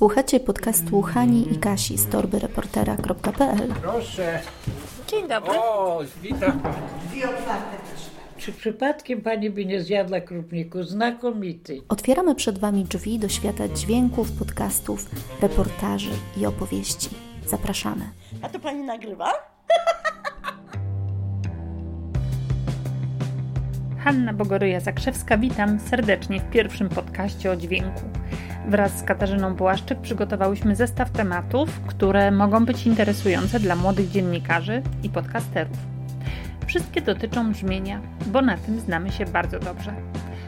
Słuchacie podcastu Hani i Kasi z torbyreportera.pl Proszę. Dzień dobry. O, witam. Czy przypadkiem pani by nie zjadła krupniku? Znakomity. Otwieramy przed Wami drzwi do świata dźwięków, podcastów, reportaży i opowieści. Zapraszamy. A to pani nagrywa? Hanna Bogoryja-Zakrzewska, witam serdecznie w pierwszym podcaście o dźwięku. Wraz z Katarzyną Błaszczyk przygotowałyśmy zestaw tematów, które mogą być interesujące dla młodych dziennikarzy i podcasterów. Wszystkie dotyczą brzmienia, bo na tym znamy się bardzo dobrze.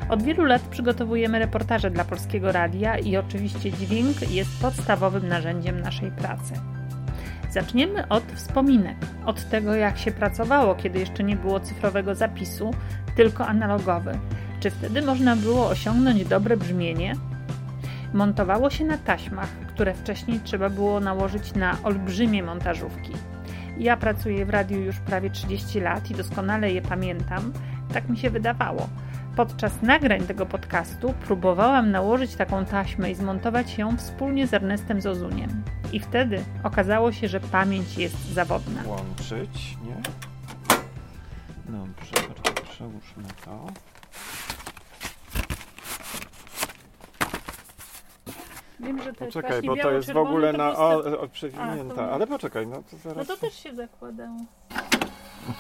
Od wielu lat przygotowujemy reportaże dla polskiego radia i oczywiście dźwięk jest podstawowym narzędziem naszej pracy. Zaczniemy od wspominek, od tego jak się pracowało, kiedy jeszcze nie było cyfrowego zapisu, tylko analogowy. Czy wtedy można było osiągnąć dobre brzmienie? Montowało się na taśmach, które wcześniej trzeba było nałożyć na olbrzymie montażówki. Ja pracuję w radiu już prawie 30 lat i doskonale je pamiętam, tak mi się wydawało. Podczas nagrań tego podcastu próbowałam nałożyć taką taśmę i zmontować ją wspólnie z Ernestem Zozuniem. I wtedy okazało się, że pamięć jest zawodna. Łączyć, nie? Dobrze, przełóżmy to. Wiem, że to Poczekaj, bo to jest w ogóle na o, o, przewinięta. A, to- Ale poczekaj, no to zaraz. No to też się zakładało.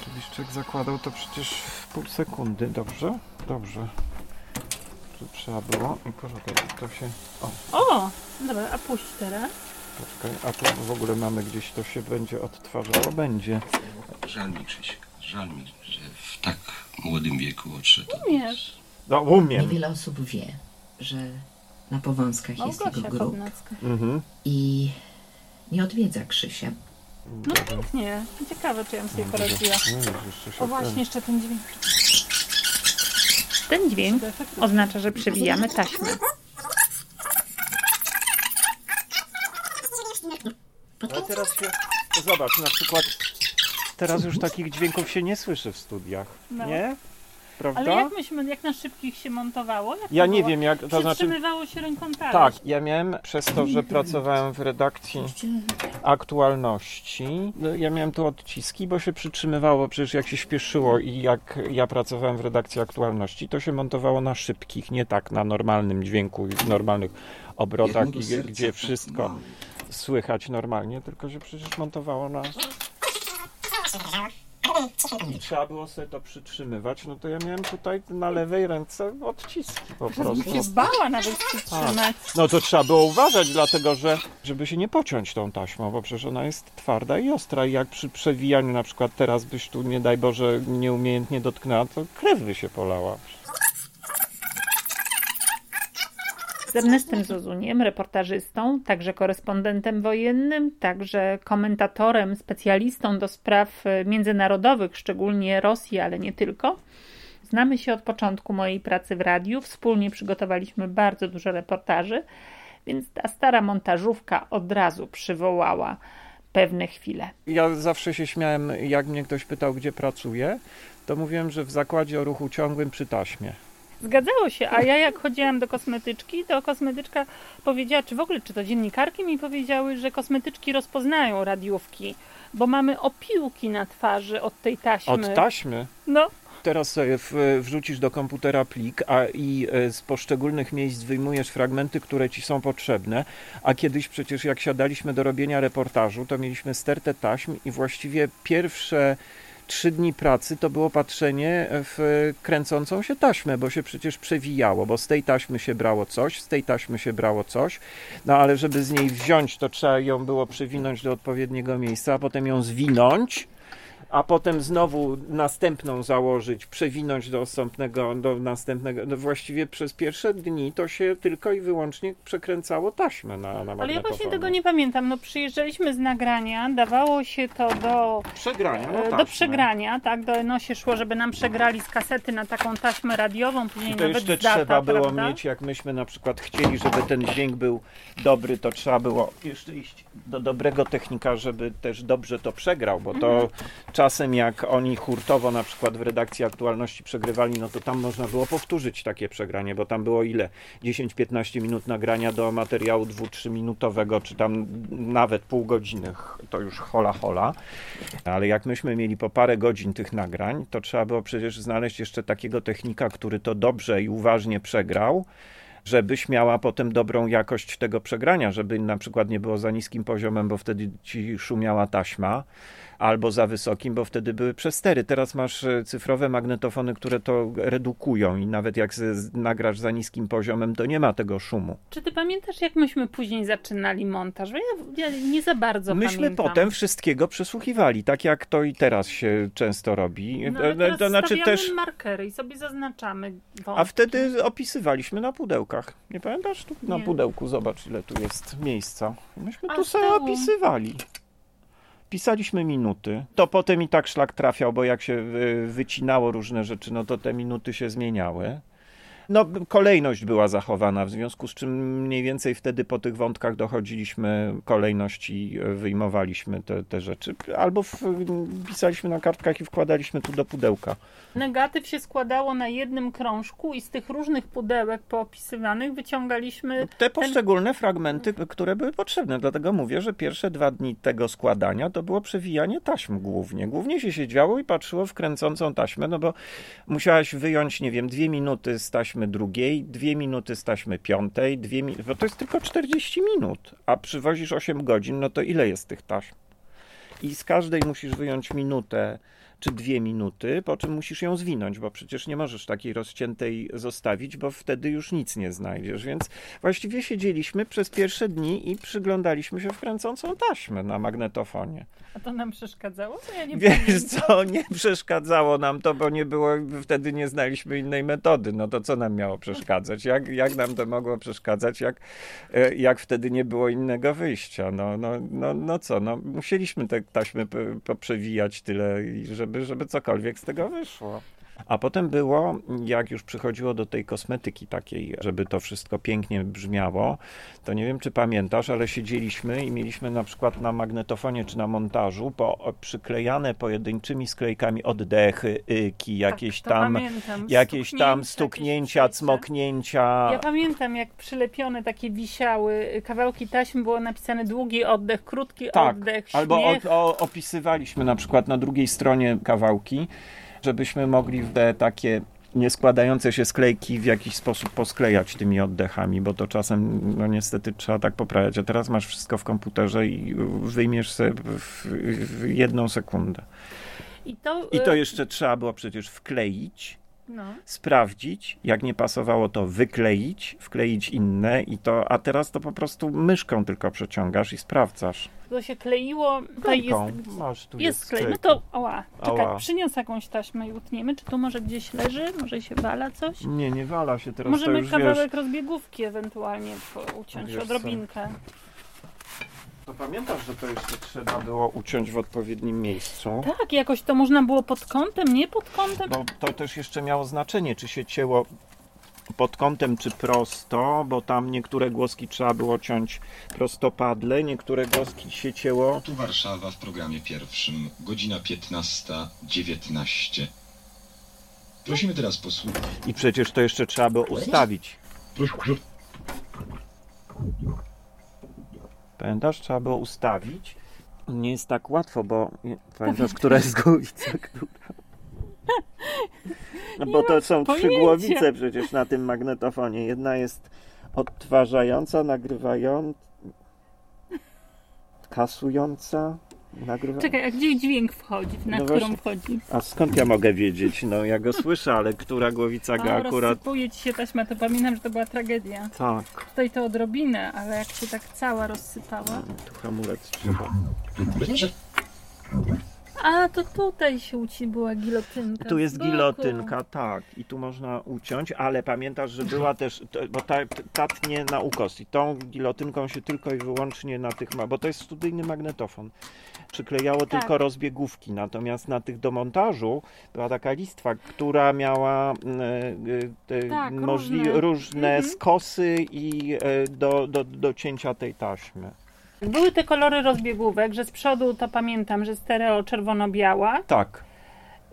Kieliszczyk zakładał to przecież w pół sekundy, dobrze? Dobrze. Tu trzeba było. I poczekaj, to się. O, O! Dobra, a puść teraz. poczekaj. A tu w ogóle mamy gdzieś to się będzie odtwarzało? Będzie. Żal mi Krzysiek, żal mi, że w tak młodym wieku odszedł. Umiesz. No umiem. Niewiele osób wie, że na Powązkach jest Małgosia jego grób. Mhm. i nie odwiedza Krzysia. No pięknie. Ciekawe, czy ja bym sobie poradziła. No, jeszcze się O właśnie, jeszcze ten dźwięk. Ten dźwięk oznacza, że przewijamy taśmę. Ale teraz się. Zobacz, na przykład. Teraz już takich dźwięków się nie słyszy w studiach. No. Nie? Prawda? Ale jak myśmy, jak na szybkich się montowało? Jak Ja nie było? wiem, jak to znaczy. Przytrzymywało się ręką talerz. Tak, ja miałem przez to, że pracowałem w redakcji aktualności. no, Ja miałem tu odciski, bo się przytrzymywało, przecież jak się śpieszyło i jak ja pracowałem w redakcji aktualności, to się montowało na szybkich, nie tak na normalnym dźwięku i w normalnych obrotach, i, gdzie wszystko słychać normalnie, tylko się przecież montowało na. I Trzeba było sobie to przytrzymywać, no to ja miałem tutaj na lewej ręce odciski po prostu. się bała nawet przytrzymać. No to trzeba było uważać, dlatego że, żeby się nie pociąć tą taśmą, bo przecież ona jest twarda i ostra i jak przy przewijaniu na przykład teraz byś tu, nie daj Boże, nieumiejętnie dotknęła, to krew by się polała. Z Ernestem Zozuniem, reportażystą, także korespondentem wojennym, także komentatorem, specjalistą do spraw e, międzynarodowych, szczególnie Rosji, ale nie tylko. Znamy się od początku mojej pracy w radiu, wspólnie przygotowaliśmy bardzo dużo reportaży, więc ta stara montażówka od razu przywołała pewne chwile. Ja zawsze się śmiałem, jak mnie ktoś pytał, gdzie pracuję, to mówiłem, że w zakładzie o ruchu ciągłym przy taśmie. Zgadzało się, a ja jak chodziłam do kosmetyczki, to kosmetyczka powiedziała, czy w ogóle, czy to dziennikarki mi powiedziały, że kosmetyczki rozpoznają radiówki, bo mamy opiłki na twarzy od tej taśmy. Od taśmy? No, Teraz sobie wrzucisz do komputera plik a, i e, z poszczególnych miejsc wyjmujesz fragmenty, które ci są potrzebne, a kiedyś przecież jak siadaliśmy do robienia reportażu, to mieliśmy stertę taśm i właściwie pierwsze trzy dni pracy to było patrzenie w kręcącą się taśmę, bo się przecież przewijało, bo z tej taśmy się brało coś, z tej taśmy się brało coś, no ale żeby z niej wziąć, to trzeba ją było przewinąć do odpowiedniego miejsca, a potem ją zwinąć, a potem znowu następną założyć, przewinąć do następnego, do następnego. No właściwie przez pierwsze dni to się tylko i wyłącznie przekręcało taśmę na, na ale ja właśnie tego nie pamiętam. No przyjeżdżaliśmy z nagrania, dawało się to do, Przegrania, no e, do przegrania, tak, do no się szło, żeby nam przegrali z kasety na taką taśmę radiową, później I to nawet jeszcze data, trzeba było prawda? mieć, jak myśmy na przykład chcieli, żeby ten dźwięk był dobry, to trzeba było jeszcze iść do dobrego technika, żeby też dobrze to przegrał, bo to Mhm. Czasem jak oni hurtowo na przykład w redakcji aktualności przegrywali, no to tam można było powtórzyć takie przegranie, bo tam było ile? 10-15 minut nagrania do materiału 2-3 minutowego, czy tam nawet pół godziny, to już hola hola. Ale jak myśmy mieli po parę godzin tych nagrań, to trzeba było przecież znaleźć jeszcze takiego technika, który to dobrze i uważnie przegrał, żebyś miała potem dobrą jakość tego przegrania, żeby na przykład nie było za niskim poziomem, bo wtedy ci szumiała taśma, albo za wysokim, bo wtedy były przestery. Teraz masz e, cyfrowe magnetofony, które to redukują i nawet jak nagrasz za niskim poziomem, to nie ma tego szumu. Czy ty pamiętasz, jak myśmy później zaczynali montaż? Bo Ja, ja nie za bardzo Myśmy pamiętam. potem wszystkiego przesłuchiwali, tak jak to i teraz się często robi. No, ale E, teraz to znaczy też. markery i sobie zaznaczamy wątki. A wtedy opisywaliśmy na pudełkach. Nie pamiętasz? Tu na Nie. pudełku zobacz, ile tu jest miejsca. Myśmy A tu sobie opisywali. Pisaliśmy minuty. To potem i tak szlak trafiał, bo jak się y, wycinało różne rzeczy, no to te minuty się zmieniały. No, kolejność była zachowana, w związku z czym mniej więcej wtedy po tych wątkach dochodziliśmy kolejność i y, wyjmowaliśmy te, te rzeczy. Albo w, pisaliśmy na kartkach i wkładaliśmy tu do pudełka. Negatyw się składało na jednym krążku i z tych różnych pudełek poopisywanych wyciągaliśmy Te poszczególne fragmenty, które były potrzebne. Dlatego mówię, że pierwsze dwa dni tego składania to było przewijanie taśm głównie. Głównie się siedziało i patrzyło w kręcącą taśmę, no bo musiałaś wyjąć, nie wiem, dwie minuty z taśmy drugiej, dwie minuty z taśmy piątej, dwie mi- bo to jest tylko 40 minut, a przywozisz 8 godzin, no to ile jest tych taśm? I z każdej musisz wyjąć minutę czy dwie minuty, po czym musisz ją zwinąć, bo przecież nie możesz takiej rozciętej zostawić, bo wtedy już nic nie znajdziesz. Więc właściwie siedzieliśmy przez pierwsze dni i przyglądaliśmy się w kręcącą taśmę na magnetofonie. A to nam przeszkadzało? To ja nie Wiesz pamiętam. co, nie przeszkadzało nam to, bo nie było, wtedy nie znaliśmy innej metody. No to co nam miało przeszkadzać? Jak, jak nam to mogło przeszkadzać, jak, e, jak wtedy nie było innego wyjścia? No, no, no, no co, no musieliśmy te taśmy poprzewijać tyle, żeby, żeby cokolwiek z tego wyszło. A potem było, jak już przychodziło do tej kosmetyki takiej, żeby to wszystko pięknie brzmiało, to nie wiem, czy pamiętasz, ale siedzieliśmy i mieliśmy na przykład na magnetofonie czy na montażu po, przyklejane pojedynczymi sklejkami oddechy, yki, jakieś Tak, tam, pamiętam. jakieś tam Stuknięcia, stuknięcia, jakieś cmoknięcia. Ja pamiętam, jak przylepione takie wisiały kawałki taśmy, było napisane długi oddech, krótki Tak, oddech, albo śmiech. o, o, opisywaliśmy na przykład na drugiej stronie kawałki, żebyśmy mogli te takie nieskładające się sklejki w jakiś sposób posklejać tymi oddechami, bo to czasem no niestety trzeba tak poprawiać, a teraz masz wszystko w komputerze i wyjmiesz sobie w, w jedną sekundę. I to, I to e, jeszcze trzeba było przecież wkleić, No. sprawdzić, jak nie pasowało to wykleić, wkleić inne i to, a teraz to po prostu myszką tylko przeciągasz i sprawdzasz. To się kleiło. To jest. Masz, tu jest klej. No to, oła, czekaj, Ała. przyniosę jakąś taśmę i utniemy. Czy tu może gdzieś leży? Może się wala coś? Nie, nie wala się teraz, to Możemy już kawałek wiesz. rozbiegówki ewentualnie po- uciąć, Wiesz co? To pamiętasz, że to jeszcze trzeba było uciąć w odpowiednim miejscu? Tak, jakoś to można było pod kątem, nie pod kątem. Bo to też jeszcze miało znaczenie, czy się cięło pod kątem, czy prosto, bo tam niektóre głoski trzeba było ciąć prostopadle, niektóre głoski się cięło. Tu Warszawa w programie pierwszym, godzina 15.19. Prosimy teraz posłuchać. I przecież to jeszcze trzeba było ustawić. Pamiętasz, trzeba było ustawić. Nie jest tak łatwo, bo nie- pamiętasz, która jest głowica, która. No bo to są trzy pojęcia. głowice przecież na tym magnetofonie. Jedna jest odtwarzająca, nagrywająca, kasująca, nagrywająca. Czekaj, a gdzie dźwięk wchodzi? Na No którą właśnie. wchodzi? A skąd ja mogę wiedzieć? No ja go słyszę, ale która głowica go A, akurat... rozsypuje ci się taśma, to pamiętam, że to była tragedia. Tak, Tutaj to odrobinę, ale jak się tak cała rozsypała. tu hamulec trzeba. A, to tutaj się uci była gilotynka. Tu jest gilotynka, tak, i tu można uciąć, ale pamiętasz, że była też, bo ta, ta tnie na ukos i tą gilotynką się tylko i wyłącznie na tych, bo to jest studyjny magnetofon, przyklejało Tak. tylko rozbiegówki, natomiast na tych do montażu była taka listwa, która miała mm, e, e, Tak, możli, różne. różne Mhm. skosy i e, do, do, do cięcia tej taśmy. Były te kolory rozbiegówek, że z przodu to pamiętam, że stereo czerwono-biała. Tak,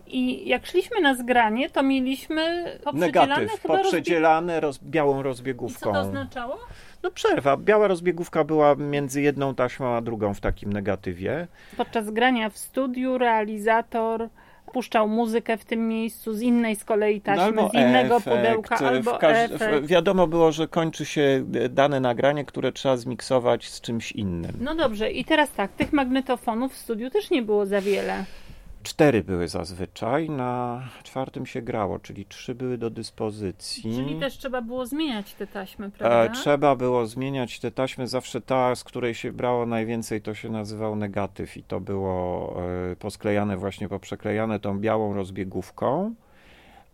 I jak szliśmy na zgranie, to mieliśmy poprzedzielane negatyw, chyba rozbieg- poprzedzielane roz, białą I co rozbiegówką. to oznaczało? No przerwa. Biała rozbiegówka była między jedną taśmą a drugą w takim negatywie. Podczas grania w studiu realizator puszczał muzykę w tym miejscu z innej z kolei taśmy, No z innego efekt, pudełka, albo efekt. Wiadomo było, że kończy się dane nagranie, które trzeba zmiksować z czymś innym. No dobrze, i teraz tak, tych magnetofonów w studiu też nie było za wiele. Cztery były zazwyczaj, na czwartym się grało, czyli trzy były do dyspozycji. Czyli też trzeba było zmieniać te taśmy, E, prawda? trzeba było zmieniać te taśmy. Zawsze ta, z której się brało najwięcej, to się nazywał negatyw i to było e, posklejane, właśnie poprzeklejane tą białą rozbiegówką.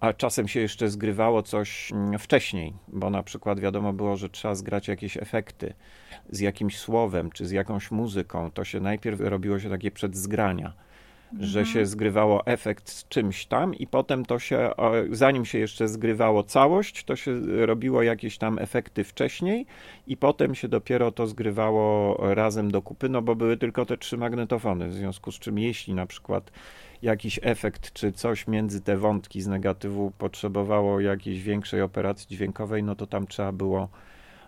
A czasem się jeszcze zgrywało coś mm, wcześniej, bo na przykład wiadomo było, że trzeba zgrać jakieś efekty z jakimś słowem czy z jakąś muzyką. To się najpierw robiło się takie przedzgrania że się zgrywało efekt z czymś tam i potem to się, zanim się jeszcze zgrywało całość, to się robiło jakieś tam efekty wcześniej i potem się dopiero to zgrywało razem do kupy, no bo były tylko te trzy magnetofony, w związku z czym jeśli na przykład jakiś efekt czy coś między te wątki z negatywu potrzebowało jakiejś większej operacji dźwiękowej, no to tam trzeba było,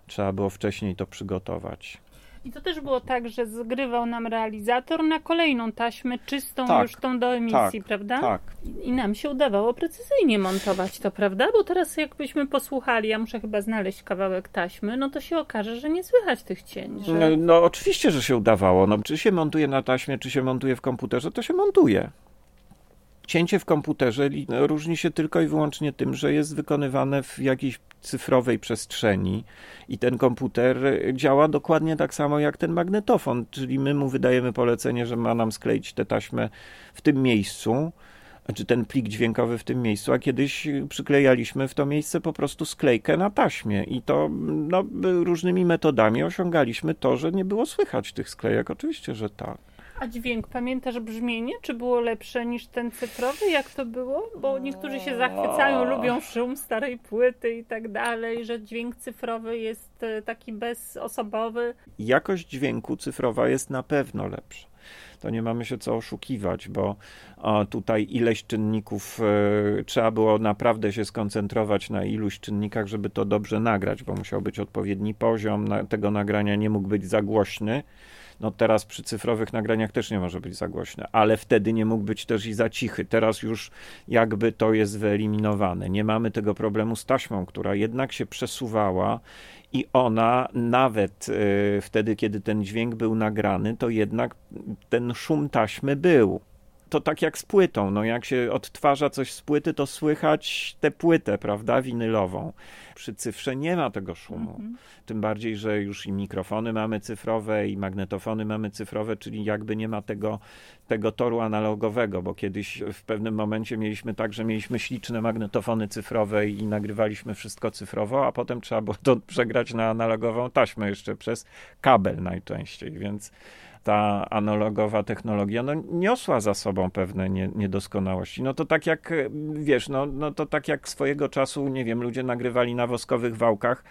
trzeba było wcześniej to przygotować. I to też było tak, że zgrywał nam realizator na kolejną taśmę, czystą Tak, już tą do emisji, tak, prawda? Tak. I nam się udawało precyzyjnie montować to, prawda? Bo teraz jakbyśmy posłuchali, ja muszę chyba znaleźć kawałek taśmy, no to się okaże, że nie słychać tych cień. Że... No, no oczywiście, że się udawało. No, czy się montuje na taśmie, czy się montuje w komputerze, to się montuje. Cięcie w komputerze li- różni się tylko i wyłącznie tym, że jest wykonywane w jakiejś cyfrowej przestrzeni i ten komputer działa dokładnie tak samo jak ten magnetofon, czyli my mu wydajemy polecenie, że ma nam skleić tę taśmę w tym miejscu, czy ten plik dźwiękowy w tym miejscu, a kiedyś przyklejaliśmy w to miejsce po prostu sklejkę na taśmie i to no, różnymi metodami osiągaliśmy to, że nie było słychać tych sklejek. Oczywiście, że tak. A dźwięk, pamiętasz brzmienie? Czy było lepsze niż ten cyfrowy? Jak to było? Bo niektórzy się zachwycają, lubią szum starej płyty i tak dalej, że dźwięk cyfrowy jest e, taki bezosobowy. Jakość dźwięku cyfrowa jest na pewno lepsza. To nie mamy się co oszukiwać, bo tutaj ileś czynników e, trzeba było naprawdę się skoncentrować na iluś czynnikach, żeby to dobrze nagrać, bo musiał być odpowiedni poziom tego nagrania, nie mógł być za głośny. No teraz przy cyfrowych nagraniach też nie może być za głośne, ale wtedy nie mógł być też i za cichy. Teraz już jakby to jest wyeliminowane. Nie mamy tego problemu z taśmą, która jednak się przesuwała i ona nawet y, wtedy, kiedy ten dźwięk był nagrany, to jednak ten szum taśmy był. To tak jak z płytą, no jak się odtwarza coś z płyty, to słychać tę płytę, prawda, winylową. Przy cyfrze nie ma tego szumu. Tym bardziej, że już i mikrofony mamy cyfrowe, i magnetofony mamy cyfrowe, czyli jakby nie ma tego, tego toru analogowego, bo kiedyś w pewnym momencie mieliśmy tak, że mieliśmy śliczne magnetofony cyfrowe i nagrywaliśmy wszystko cyfrowo, a potem trzeba było to przegrać na analogową taśmę jeszcze przez kabel najczęściej, więc ta analogowa technologia no, niosła za sobą pewne nie, niedoskonałości. No to tak jak, e, wiesz, no, no to tak jak swojego czasu, nie wiem, ludzie nagrywali na woskowych wałkach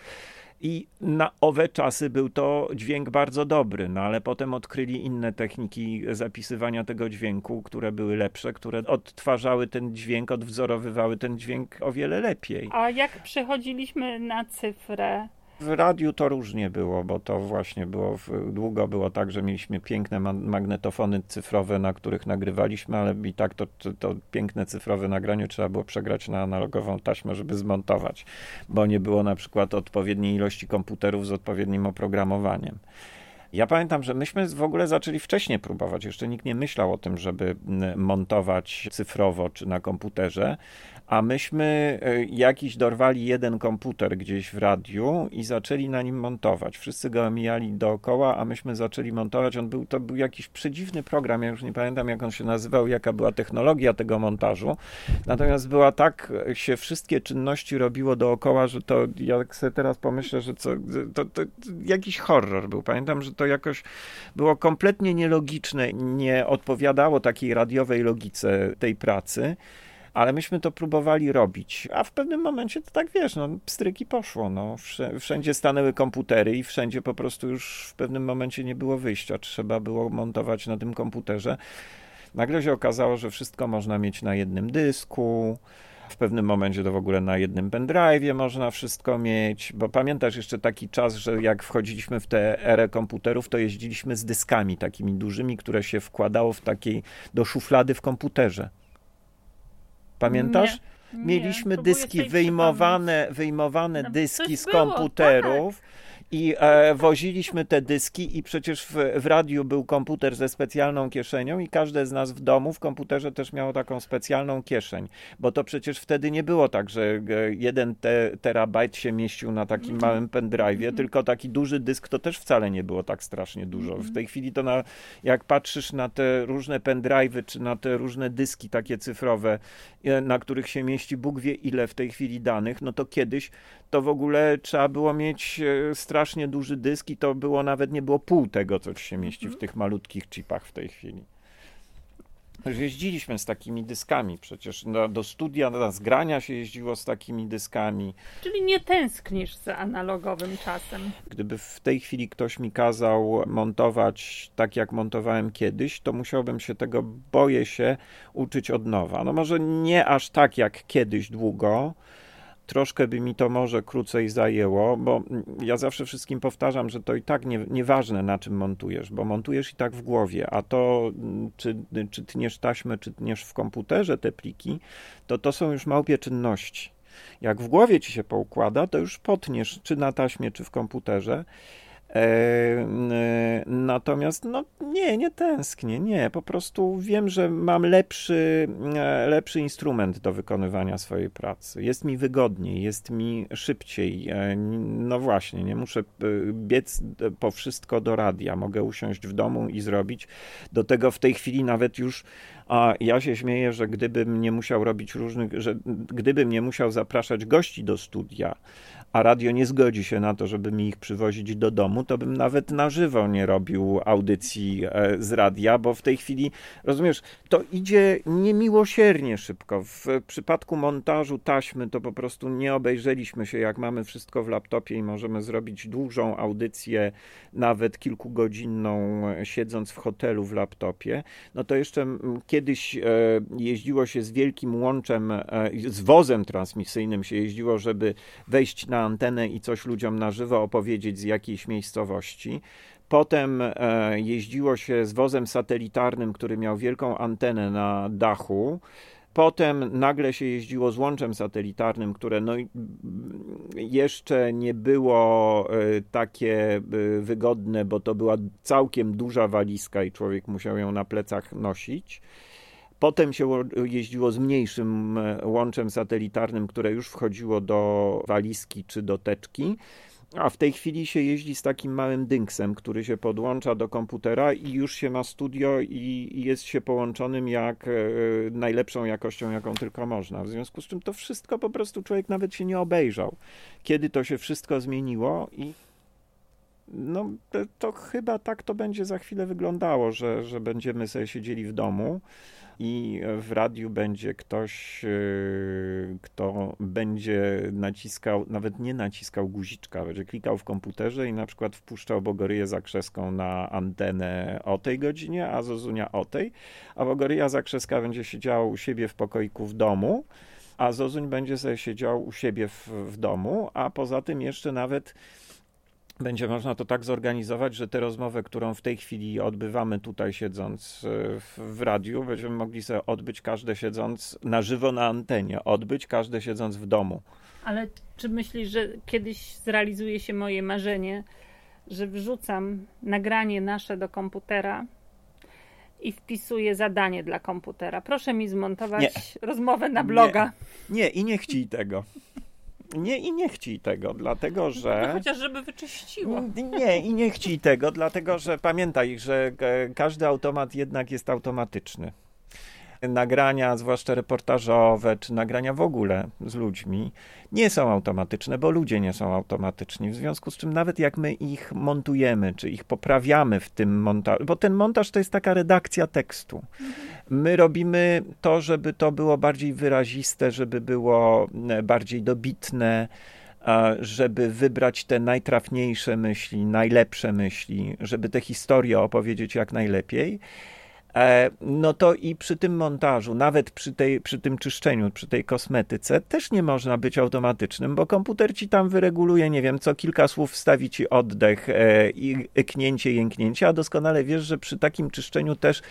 i na owe czasy był to dźwięk bardzo dobry, no ale potem odkryli inne techniki zapisywania tego dźwięku, które były lepsze, które odtwarzały ten dźwięk, odwzorowywały ten dźwięk o wiele lepiej. A jak przechodziliśmy na cyfrę? W radiu to różnie było, bo to właśnie było, w- długo było tak, że mieliśmy piękne ma- magnetofony cyfrowe, na których nagrywaliśmy, ale i tak to, to, to piękne cyfrowe nagranie trzeba było przegrać na analogową taśmę, żeby zmontować, bo nie było na przykład odpowiedniej ilości komputerów z odpowiednim oprogramowaniem. Ja pamiętam, że myśmy w ogóle zaczęli wcześniej próbować. Jeszcze nikt nie myślał o tym, żeby montować cyfrowo czy na komputerze, a myśmy y, jakiś dorwali jeden komputer gdzieś w radiu i zaczęli na nim montować. Wszyscy go omijali dookoła, a myśmy zaczęli montować. On był, to był jakiś przedziwny program, ja już nie pamiętam jak on się nazywał, jaka była technologia tego montażu. Natomiast była tak, się wszystkie czynności robiło dookoła, że to jak sobie teraz pomyślę, że co, to, to jakiś horror był. Pamiętam, że to jakoś było kompletnie nielogiczne, nie odpowiadało takiej radiowej logice tej pracy. Ale myśmy to próbowali robić, a w pewnym momencie to tak wiesz, no pstryki poszło, no. Wszędzie stanęły komputery i wszędzie po prostu już w pewnym momencie nie było wyjścia, trzeba było montować na tym komputerze. Nagle się okazało, że wszystko można mieć na jednym dysku, w pewnym momencie to w ogóle na jednym pendrive'ie można wszystko mieć, bo pamiętasz jeszcze taki czas, że jak wchodziliśmy w tę erę komputerów, to jeździliśmy z dyskami takimi dużymi, które się wkładało w takiej, do szuflady w komputerze. Pamiętasz? Nie, Mieliśmy nie, dyski wyjmowane, wyjmowane No, dyski z coś było, komputerów. I e, woziliśmy te dyski, i przecież w, w radiu był komputer ze specjalną kieszenią, i każde z nas w domu w komputerze też miało taką specjalną kieszeń, bo to przecież wtedy nie było tak, że e, jeden te, terabajt się mieścił na takim Mhm. małym pendrive'ie, tylko taki duży dysk to też wcale nie było tak strasznie dużo. Mhm. W tej chwili to na, jak patrzysz na te różne pendrive'y, czy na te różne dyski takie cyfrowe, e, na których się mieści Bóg wie ile w tej chwili danych, no to kiedyś to w ogóle trzeba było mieć e, strasznie duży dysk i to było nawet nie było pół tego, co się mieści w tych malutkich chipach w tej chwili. Jeździliśmy z takimi dyskami przecież. No, do studia, na zgrania się jeździło z takimi dyskami. Czyli nie tęsknisz za analogowym czasem. Gdyby w tej chwili ktoś mi kazał montować tak, jak montowałem kiedyś, to musiałbym się tego, boję się, uczyć od nowa. No może nie aż tak jak kiedyś długo, troszkę by mi to może krócej zajęło, bo ja zawsze wszystkim powtarzam, że to i tak nie, nieważne na czym montujesz, bo montujesz i tak w głowie, a to czy, czy tniesz taśmę, czy tniesz w komputerze te pliki, to to są już małpie czynności. Jak w głowie ci się poukłada, to już potniesz czy na taśmie, czy w komputerze. E, natomiast no nie, nie tęsknię, nie, po prostu wiem, że mam lepszy, e, lepszy instrument do wykonywania swojej pracy. Jest mi wygodniej, jest mi szybciej. E, No właśnie, nie muszę biec po wszystko do radia, mogę usiąść w domu i zrobić. Do tego w tej chwili nawet już a ja się śmieję, że gdybym nie musiał robić różnych, że gdybym nie musiał zapraszać gości do studia, a radio nie zgodzi się na to, żeby mi ich przywozić do domu, to bym nawet na żywo nie robił audycji e, z radia, bo w tej chwili, rozumiesz, to idzie niemiłosiernie szybko. W przypadku montażu taśmy to po prostu nie obejrzeliśmy się, jak mamy wszystko w laptopie i możemy zrobić dużą audycję, nawet kilkugodzinną, siedząc w hotelu w laptopie. No to jeszcze mm, kiedyś e, jeździło się z wielkim łączem, e, z wozem transmisyjnym się jeździło, żeby wejść na antenę i coś ludziom na żywo opowiedzieć z jakiejś miejscowości. Potem e, jeździło się z wozem satelitarnym, który miał wielką antenę na dachu. Potem nagle się jeździło z łączem satelitarnym, które no, jeszcze nie było e, takie e, wygodne, bo to była całkiem duża walizka i człowiek musiał ją na plecach nosić. Potem się ło- jeździło z mniejszym e, łączem satelitarnym, które już wchodziło do walizki czy do teczki. A w tej chwili się jeździ z takim małym dynksem, który się podłącza do komputera i już się ma studio i, i jest się połączonym jak e, najlepszą jakością, jaką tylko można. W związku z czym to wszystko po prostu człowiek nawet się nie obejrzał. Kiedy to się wszystko zmieniło i no to, chyba tak to będzie za chwilę wyglądało, że, że będziemy sobie siedzieli w domu i w radiu będzie ktoś, yy, kto będzie naciskał, nawet nie naciskał guziczka, będzie klikał w komputerze i na przykład wpuszczał Bogoryję Zakrzeską na antenę o tej godzinie, a Zozunia o tej, a Bogoryja Zakrzeska będzie siedziała u siebie w pokoiku w domu, a Zozuń będzie sobie siedział u siebie w, w domu, a poza tym jeszcze nawet będzie można to tak zorganizować, że tę rozmowę, którą w tej chwili odbywamy tutaj siedząc e, w, w radiu, będziemy mogli sobie odbyć każde siedząc na żywo na antenie, odbyć każde siedząc w domu. Ale czy myślisz, że kiedyś zrealizuje się moje marzenie, że wrzucam nagranie nasze do komputera i wpisuję zadanie dla komputera? Proszę mi zmontować rozmowę na bloga. Nie, i nie chciej tego. Nie, i nie chciej tego, dlatego To że... chociaż żeby wyczyściło. Nie, i nie chciej tego, dlatego że pamiętaj, że e, każdy automat jednak jest automatyczny. Nagrania, zwłaszcza reportażowe, czy nagrania w ogóle z ludźmi, nie są automatyczne, bo ludzie nie są automatyczni. W związku z czym, nawet jak my ich montujemy, czy ich poprawiamy w tym montażu, bo ten montaż to jest taka redakcja tekstu. My robimy to, żeby to było bardziej wyraziste, żeby było e, bardziej dobitne żeby wybrać te najtrafniejsze myśli, najlepsze myśli, żeby te historie opowiedzieć jak najlepiej. E, no to i przy tym montażu, nawet przy, tej, przy tym czyszczeniu, przy tej kosmetyce, też nie można być automatycznym, bo komputer ci tam wyreguluje, nie wiem, co kilka słów wstawi ci oddech e, i knięcie, jęknięcie, a doskonale wiesz, że przy takim czyszczeniu też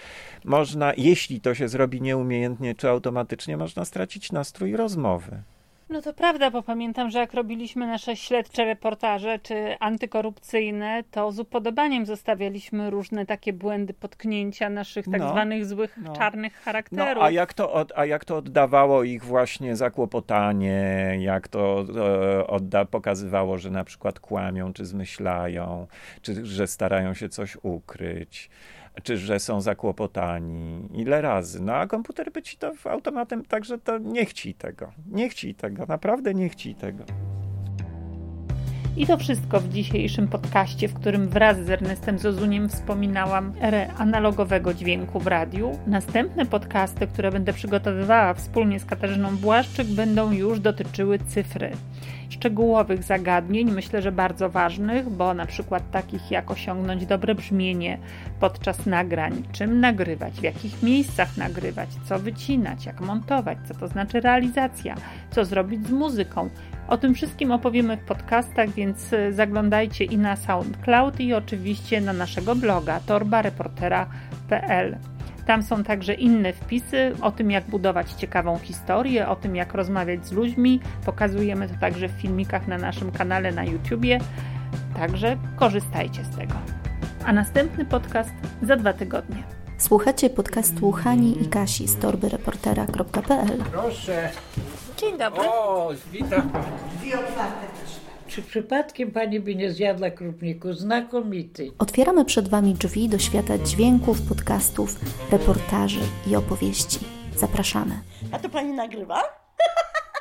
można, jeśli to się zrobi nieumiejętnie czy automatycznie, można stracić nastrój rozmowy. No to prawda, bo pamiętam, że jak robiliśmy nasze śledcze reportaże czy antykorupcyjne, to z upodobaniem zostawialiśmy różne takie błędy, potknięcia naszych tak no, zwanych złych, no. czarnych charakterów. No, a, jak to od, a jak to oddawało ich właśnie zakłopotanie, jak to e, odda, pokazywało, że na przykład kłamią, czy zmyślają, czy że starają się coś ukryć czy że są zakłopotani, ile razy. No a komputer by ci to automatem, także to nie chci tego. Nie chci tego, naprawdę nie chci tego. I to wszystko w dzisiejszym podcaście, w którym wraz z Ernestem Zozuniem wspominałam erę analogowego dźwięku w radiu. Następne podcasty, które będę przygotowywała wspólnie z Katarzyną Błaszczyk, będą już dotyczyły cyfry szczegółowych zagadnień, myślę, że bardzo ważnych, bo na przykład takich jak osiągnąć dobre brzmienie podczas nagrań, czym nagrywać, w jakich miejscach nagrywać, co wycinać, jak montować, co to znaczy realizacja, co zrobić z muzyką. O tym wszystkim opowiemy w podcastach, więc zaglądajcie i na SoundCloud i oczywiście na naszego bloga torbareportera.pl. Tam są także inne wpisy o tym, jak budować ciekawą historię, o tym, jak rozmawiać z ludźmi. Pokazujemy to także w filmikach na naszym kanale na YouTubie. Także korzystajcie z tego. A następny podcast za dwa tygodnie. Słuchacie podcastu Hani i Kasi z torbyreportera.pl. Proszę. Dzień dobry. O, witam. Dwie otwarte czy przypadkiem pani by nie zjadła krupniku? Znakomity. Otwieramy przed wami drzwi do świata dźwięków, podcastów, reportaży i opowieści. Zapraszamy. A to pani nagrywa?